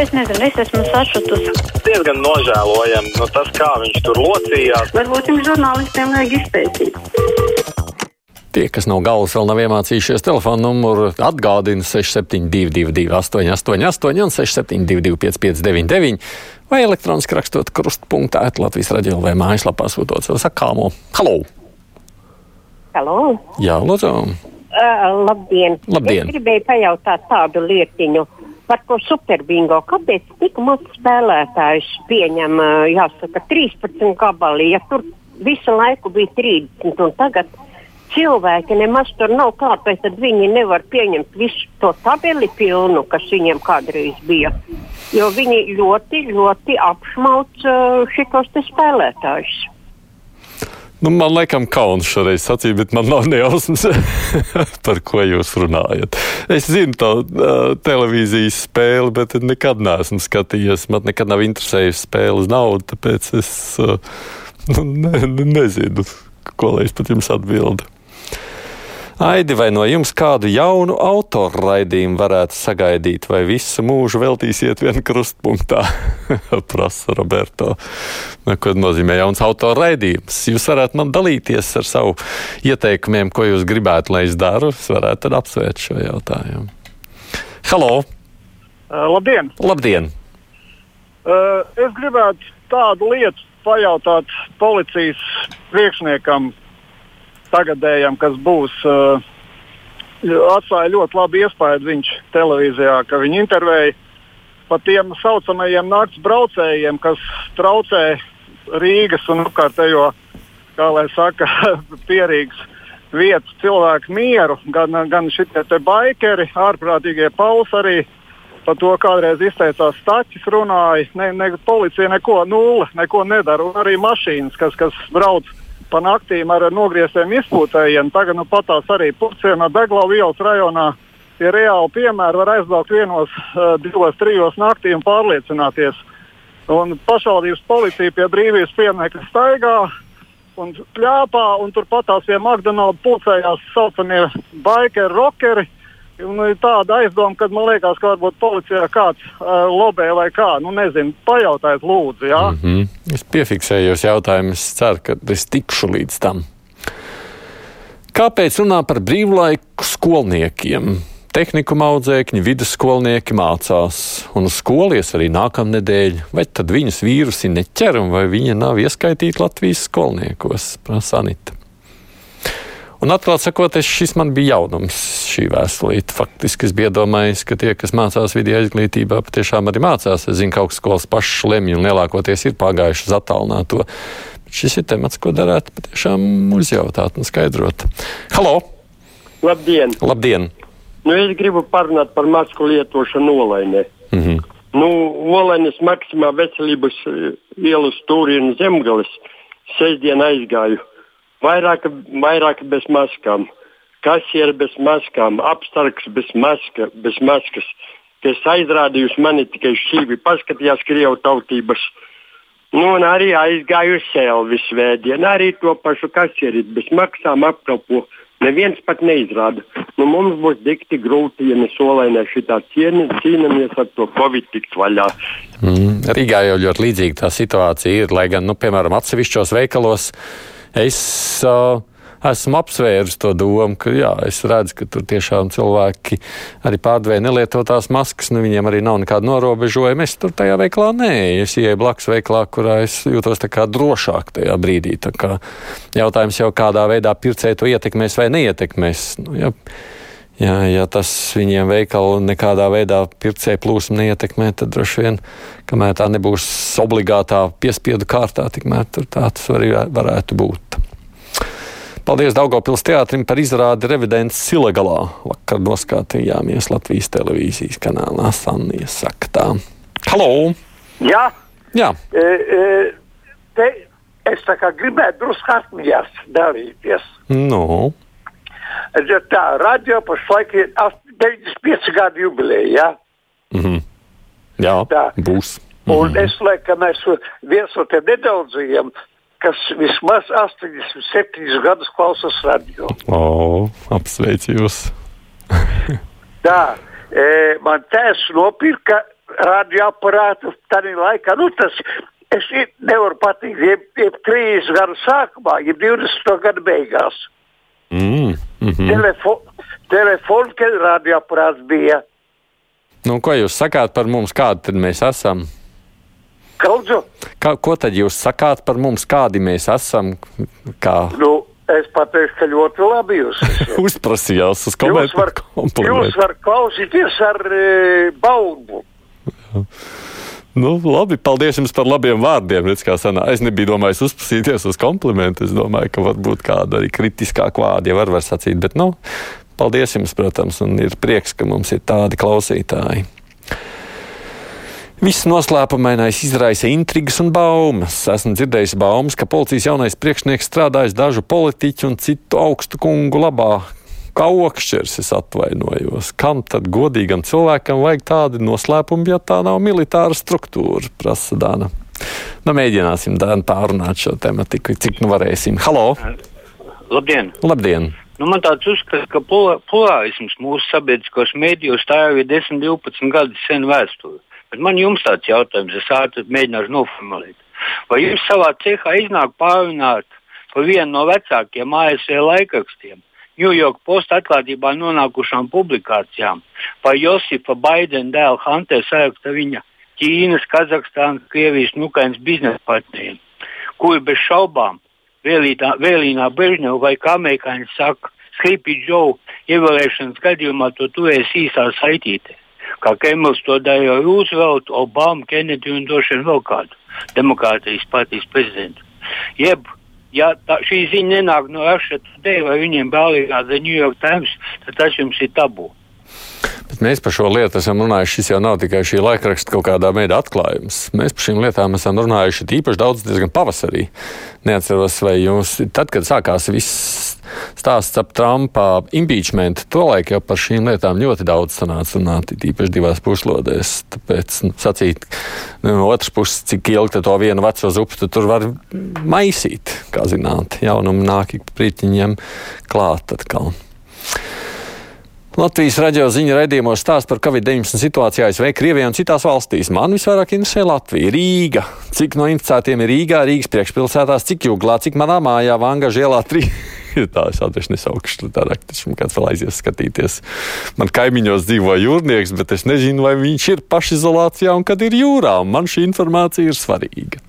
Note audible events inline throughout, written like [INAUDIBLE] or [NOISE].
es nezinu, es esmu sašutusi. Diezgan nožēlojami nu, tas, kā viņš tur locījās. Varbūt jums žurnālistiem vajag izpētīt. Tie, kas nav galvas, vēl nav iemācījušies telefonu numuru, atgādina 6722, 888, un 672, 559, vai elektroniski rakstot krustpunktā, Latvijas raidījā vai mājaslapā sūtot savu sakāmo. Halo! Halo! Jā, lūdzu! Uh, labdien! Labdien. Es gribēju pajautāt tādu lietiņu par to superbingo. Kāpēc tik maz spēlētājus pieņem, jāsaka, 13 gabalī, ja tur visu laiku bija 30 un tagad cilvēki nemaz tur nav, kāpēc tad viņi nevar pieņemt visu to tabeli pilnu, kas viņiem kādreiz bija. Jo viņi ļoti, ļoti apšmauc šitos te spēlētājus. Nu, man liekas, kauns šoreiz sacīt, bet man nav nejausmas, [LAUGHS] par ko jūs runājat. Es zinu to uh, televīzijas spēli, bet nekad neesmu skatījies. Man nekad nav interesējusi spēle uz naudu, tāpēc es uh, [LAUGHS] nu, ne, nezinu, ko lai es pat jums atbildētu. Aidi, vai no jums kādu jaunu autoru raidījumu varētu sagaidīt, vai visu mūžu veltīsiet vienā krustpunktā? [LAUGHS] Prasa Roberto. Nu, ko nozīmē jauns autoru raidījums? Jūs varētu man dalīties ar savu ieteikumiem, ko jūs gribētu, lai es daru. Es varētu tad apsvērt šo jautājumu. Halo! Uh, labdien! Labdien! Uh, es gribētu tādu lietu pajautāt policijas priekšniekam, tagadējam, kas būs. Uh, atstāja ļoti labu iespaidu viņš televīzijā, ka viņi intervēja par tiem saucamajiem nakts braucējiem, kas traucē Rīgas un apkārtējo, kā lai saka, [LAUGHS] pierīgas vietas cilvēku mieru. Gan, gan šie baikeri, ārprātīgie pausi arī par to kādreiz izteicās staķis, runāja. Ne, ne, policija neko nulle, neko nedara. Un arī mašīnas, kas, kas brauc pa naktīm ar nogrieztiem izpūtējiem. Tagad nu, patās arī Purcienā, Deglau ielas rajonā. Tie reāli piemēri var aizbraukt vienos, uh, divos, trijos naktī un pārliecināties. Un pašvaldības policija pie brīvības pieminiekta staigā un kļāpā, un turpat tās pie McDonald's pulcējās saucamie bikeri, rockeri. Un ir tāda aizdoma, ka man liekas, ka varbūt policijā kāds uh, lobē vai kā. Nu, nezinu, pajautājiet, lūdzu. Jā? Mm -hmm. Es piefiksēju jūs jautājumu, es ceru, ka es tikšu līdz tam. Kāpēc runā par brīvlaiku skolniekiem? Tehnikuma audzēkņi, vidusskolnieki mācās, un uz skolies arī nākamnedēļ. Vai tad viņus vīrusi neķer, vai viņi nav ieskaitīti Latvijas skolniekos? Prasa Anita. Un atklāti sakot, šis man bija jaunums, šī vēstulīte. Faktiski es biju domājis, ka tie, kas mācās vidējā izglītībā, patiešām arī mācās. Es zinu, ka augstskolas pašas lemj un lielākoties ir pagājuši uz attālināto. Šis ir temats, ko darētu patiešām uzjautāt un skaidrot. Halo! Labdien! Labdien. Nu, es gribu parunāt par masku lietošanu olainē. Mm -hmm. Nu, Olainas maksimā veselības ielas stūri un zemgales sestdien aizgāju vairāk, vairāk bez maskām, kasieri bez maskām, apstarks bez, maska, bez maskas, kas aizrādījusi mani tikai šķīvi, paskatījās Krievu tautības. Nu, un arī aizgāju uz Selvi svētdienu, arī to pašu kasieri bez maksām apkalpo. Neviens pat neizrāda. Nu, mums būs dikti grūti, ja mēs solainē šitā cieni, cīnāmies ar to Covid tikt vaļā. Mm, Rīgā jau ļoti līdzīga tā situācija ir, lai gan, nu, piemēram, atsevišķos veikalos es uh, esmu apsvērs to domu, ka jā, es redzu, ka tur tiešām cilvēki arī pārdevēja nelietotās maskas, nu viņiem arī nav nekāda norobežojuma. Es tur tajā veiklā nē, es ieeju blakus veiklā, kurā es jūtos tā kā drošāk tajā brīdī. Kā jautājums jau kādā veidā pircēji to ietekmēs vai neietekmēs. Nu, ja, Ja, ja tas viņiem veikalu nekādā veidā pircēju plūsmu neietekmē, tad droši vien, kamēr tā nebūs obligātā piespiedu kārtā, tikmēr tāds var, varētu būt. Paldies Daugopils teātrim par izrādi revidents Silegalā. Vakar noskatījāmies Latvijas televīzijas kanālā Sannija saka tā. Halo! Jā, Jā, e, e, te es tā kā gribētu drusku atmiņās dalīties. nu, Ja Tā radio pašlaik ir ast- 95 gadu jubileja. Ja? mhm. jā Tā. būs. Un Mhm. es lieku, ka mēs viens no tiem nedaudzajiem, kas vismaz 87 gadus klausās radio. O, apsveicu jūs! [LAUGHS] Tā, e, man tēvs nopirka radioaparātu tādā laikā. Nu, tas, es nevaru pateikt, jeb, jeb 30 gadu sākumā, jeb 20 gadu beigās. Mm, mm -hmm. Telefo, telefons, kad radioaparāts bija. Nu, ko jūs sakāt par mums, kādi tad mēs esam? Kaudzu? Kā, ko tad jūs sakāt par mums, kādi mēs esam? Kā? Nu, es pateikšu, ka ļoti labi jūs [LAUGHS] uzprasījās uz Jūs varat komplimentu. var klausīties ar e, baudu. Nu, labi, paldies jums par labiem vārdiem. Redz, es nebiju domājis uzprasīties uz komplimentu. Es domāju, ka varbūt kāda arī kritiskāka vārda jau var, var sacīt. Bet, nu, paldies jums, protams, un ir prieks, ka mums ir tādi klausītāji. Viss noslēpumainais izraisa intrigas un baumas. Esmu dzirdējis baumas, ka policijas jaunais priekšnieks strādājis dažu politiķu un citu augstu kungu labā. Kā okšķers es atvainojos. Kam tad godīgam cilvēkam vajag tādu noslēpumu, ja tā nav militāra struktūra, prasa Dāna. Nu, mēģināsim pārunāt šo tematiku, cik nu varēsim. Halo! Labdien! Labdien! Nu, man tāds uzskats, ka polārisms mūsu sabiedriskos mēdījos tā jau ir 10, 12 gadu sen vēsture. Bet man jums tāds jautājums, es ātri mēģināšu noformulēt. Vai jums savā cehā iznāk pārunāt par vienu no vecākiem ASV laikrakstiem, New York Post atklātībā nonākušām publikācijām par Josifa Baidena dēlu Hunteru saraksta viņa Ķīnas, Kazahstānas, Krievijas un Ukrainas biznesa partneriem, kuri bez šaubām vēlītā, vēlīnā Brežņeva vai kā amerikāņi saka, Skripī Džou ievēlēšanas gadījumā to turēs īsā saitītē kā Kremlis to darīja ar Rooseveltu, Obamu, Kennedy un droši vien vēl kādu demokrātijas partijas prezidentu. Jeb, ja tā, šī ziņa nenāk no Russia Today vai viņiem brālīgā The New York Times, tad tas jums ir tabū. Bet mēs par šo lietu esam runājuši. Šis jau nav tikai šī laikraksta kaut kādā veidā atklājums. Mēs par šīm lietām esam runājuši īpaši daudz, diezgan pavasarī. Neatceros, vai jūs, tad, kad sākās viss stāsts ap Trumpa impeachment, tolaik jau par šīm lietām ļoti daudz sanāca runāt, īpaši divās puslodēs. Tāpēc nu, sacīt, nu, no otras puses, cik ilgi to vienu veco zupu tu tur var maisīt, kā zināt, jaunumu nāk ik prītiņiem klāt atkal. Latvijas radio ziņu raidījumos stāsta par Covid-19 situāciju ASV, Krievijā un citās valstīs. Man visvairāk interesē Latvija, Rīga. Cik no inficētiem ir Rīgā, Rīgas priekšpilsētās, cik jūglā, cik manā mājā, Vangaža ielā [LAUGHS] 3. tā es atvešu nesaukšu, tā raktiski kāds vēl aizies skatīties. Man kaimiņos dzīvo jūrnieks, bet es nezinu, vai viņš ir pašizolācijā un kad ir jūrā. Man šī informācija ir svarīga.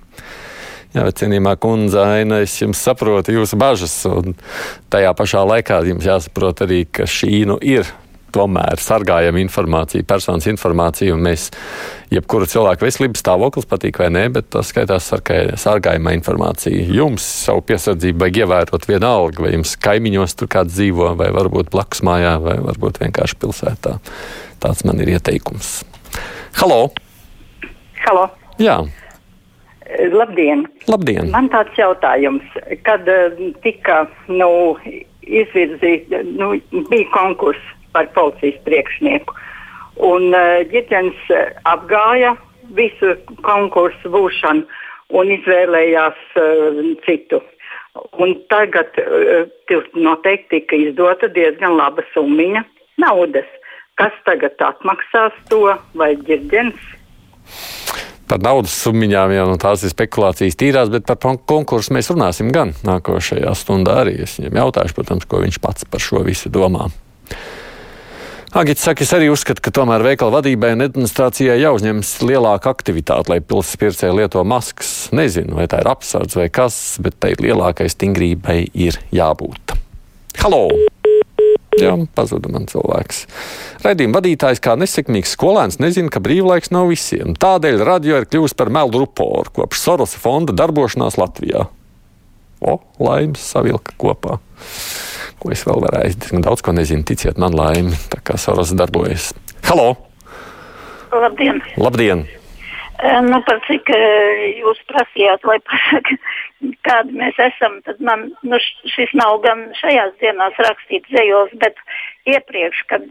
Jā, cienījamā kundze, Aina, es jums saprotu jūsu bažas, un tajā pašā laikā jums jāsaprot arī, ka šī nu ir tomēr sargājama informācija, personas informācija, un mēs, jebkura cilvēka veselības stāvoklis patīk vai nē, bet tas skaitās sargājama informācija. Jums savu piesardzību vajag ievērot vienalga, vai jums kaimiņos tur kāds dzīvo, vai varbūt blakus mājā, vai varbūt vienkārši pilsētā. Tāds man ir ieteikums. Halo! Halo! Jā! Labdien! Labdien! Man tāds jautājums, kad uh, tika nu, izvirzīta, nu, bija konkurss par policijas priekšnieku, un uh, ģimenes apgāja visu konkursu būšanu un izvēlējās uh, citu. Un tagad uh, noteikti tika izdota diezgan laba summa naudas. Kas tagad atmaksās to vai ģirģens? Par naudas summiņām jau nu, tās ir spekulācijas tīrās, bet par konkursu mēs runāsim gan nākošajā stundā arī. Es viņam jautāšu, protams, ko viņš pats par šo visu domā. Agits saka, es arī uzskatu, ka tomēr veikala vadībai un administrācijai jāuzņemas lielāka aktivitāte, lai pilsētas pircēji lieto maskas. Nezinu, vai tā ir apsardz vai kas, bet tai lielākai stingrībai ir jābūt. Halo! Jā, pazuda man cilvēks. Radījuma vadītājs kā nesekmīgs skolēns nezina, ka brīvlaiks nav visiem. Tādēļ radio ir kļuvusi par melu ruporu kopš Sorosa fonda darbošanās Latvijā. O, laimes savilka kopā. Ko es vēl varēju aizdot? Daudz ko nezinu, ticiet man, laimi. Tā kā Soros darbojas. Halo! Labdien! Labdien! Nu, par cik jūs prasījāt, lai pasaka, kādi mēs esam, tad man nu, šis nav gan šajās dienās rakstīts dzējos, bet iepriekš, kad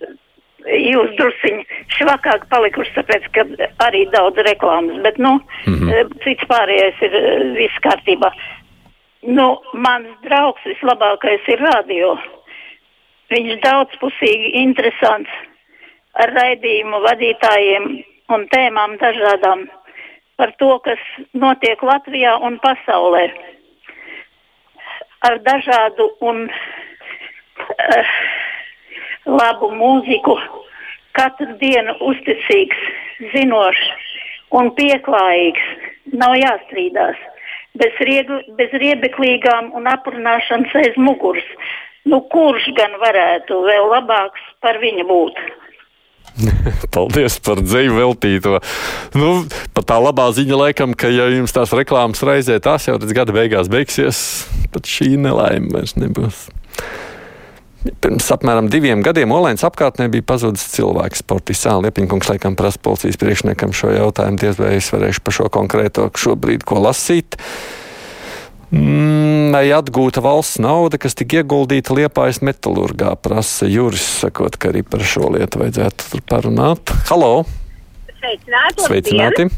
jūs drusciņi švakāk palikuši, tāpēc, ka arī daudz reklāmas, bet, nu, mm -hmm. cits pārējais ir viss kārtībā. Nu, mans draugs vislabākais ir radio. Viņš daudzpusīgi interesants ar raidījumu vadītājiem un tēmām dažādām par to, kas notiek Latvijā un pasaulē. Ar dažādu un uh, labu mūziku, katru dienu uzticīgs, zinošs un pieklājīgs. Nav jāstrīdās. Bez, riegli, bez riebeklīgām un aprunāšanas aiz muguras. Nu, kurš gan varētu vēl labāks par viņa būt? [LAUGHS] Paldies par dzīvi veltīto. Nu, pat tā labā ziņa, laikam, ka, ja jums tās reklāmas reizē tās jau līdz gada beigās beigsies, tad šī nelaime vairs nebūs. Pirms apmēram diviem gadiem Olēnas apkārtnē bija pazudis cilvēks. Sportists Sāla Liepiņkungs laikam prasa policijas priekšniekam šo jautājumu. Diez vai es varēšu par šo konkrēto šobrīd ko lasīt. Mm, vai atgūta valsts nauda, kas tika ieguldīta Liepājas metālurgā, prasa Juris, sakot, ka arī par šo lietu vajadzētu parunāt. Halo! Sveicināti! Sveicināti.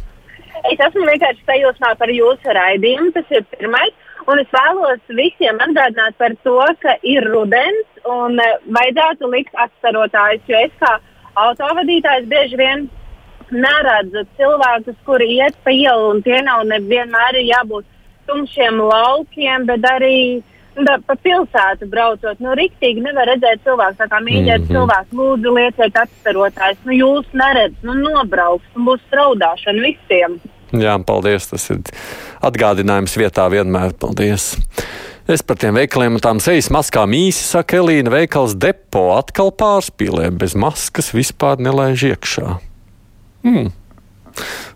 Es esmu vienkārši sajūsmā par jūsu raidījumu, tas ir pirmais. Un es vēlos visiem atgādināt par to, ka ir rudens un eh, vajadzētu likt atstarotājus, jo es kā autovadītājs bieži vien neredzu cilvēkus, kuri iet pa ielu, un tie nav nevienmēr jābūt tumšiem laukiem, bet arī da, pa pilsētu braucot. Nu, riktīgi nevar redzēt cilvēku, tā kā mīļot mm -hmm. cilvēku, lūdzu, lieciet atstarotājus. Nu, jūs neredzat, nu, nobrauks, un būs straudāšana visiem. Jā, paldies. Tas ir atgādinājums vietā vienmēr. Paldies! Es par tiem veikaliem un tām sejas maskām īsi saka Elīna. Veikals depo atkal pārspīlē, bez maskas vispār nelaiž iekšā. Hmm.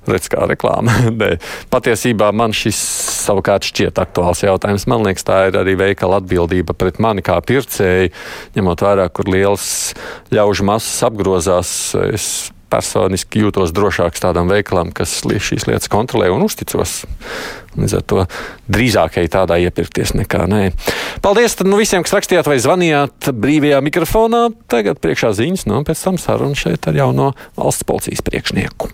Redz, kā reklāma. [LAUGHS] Patiesībā man šis savukārt šķiet aktuāls jautājums. Man liekas, tā ir arī veikala atbildība pret mani kā pircēju, ņemot vērā, kur liels ļaužu masas apgrozās. Es personiski jūtos drošāks tādam veikalam, kas šīs lietas kontrolē un uzticos. Līdz ar to drīzāk ej tādā iepirkties nekā nē. Paldies nu, visiem, kas rakstījāt vai zvanījāt brīvajā mikrofonā. Tagad priekšā ziņas, no nu, pēc tam saruna šeit ar jauno valsts policijas priekšnieku.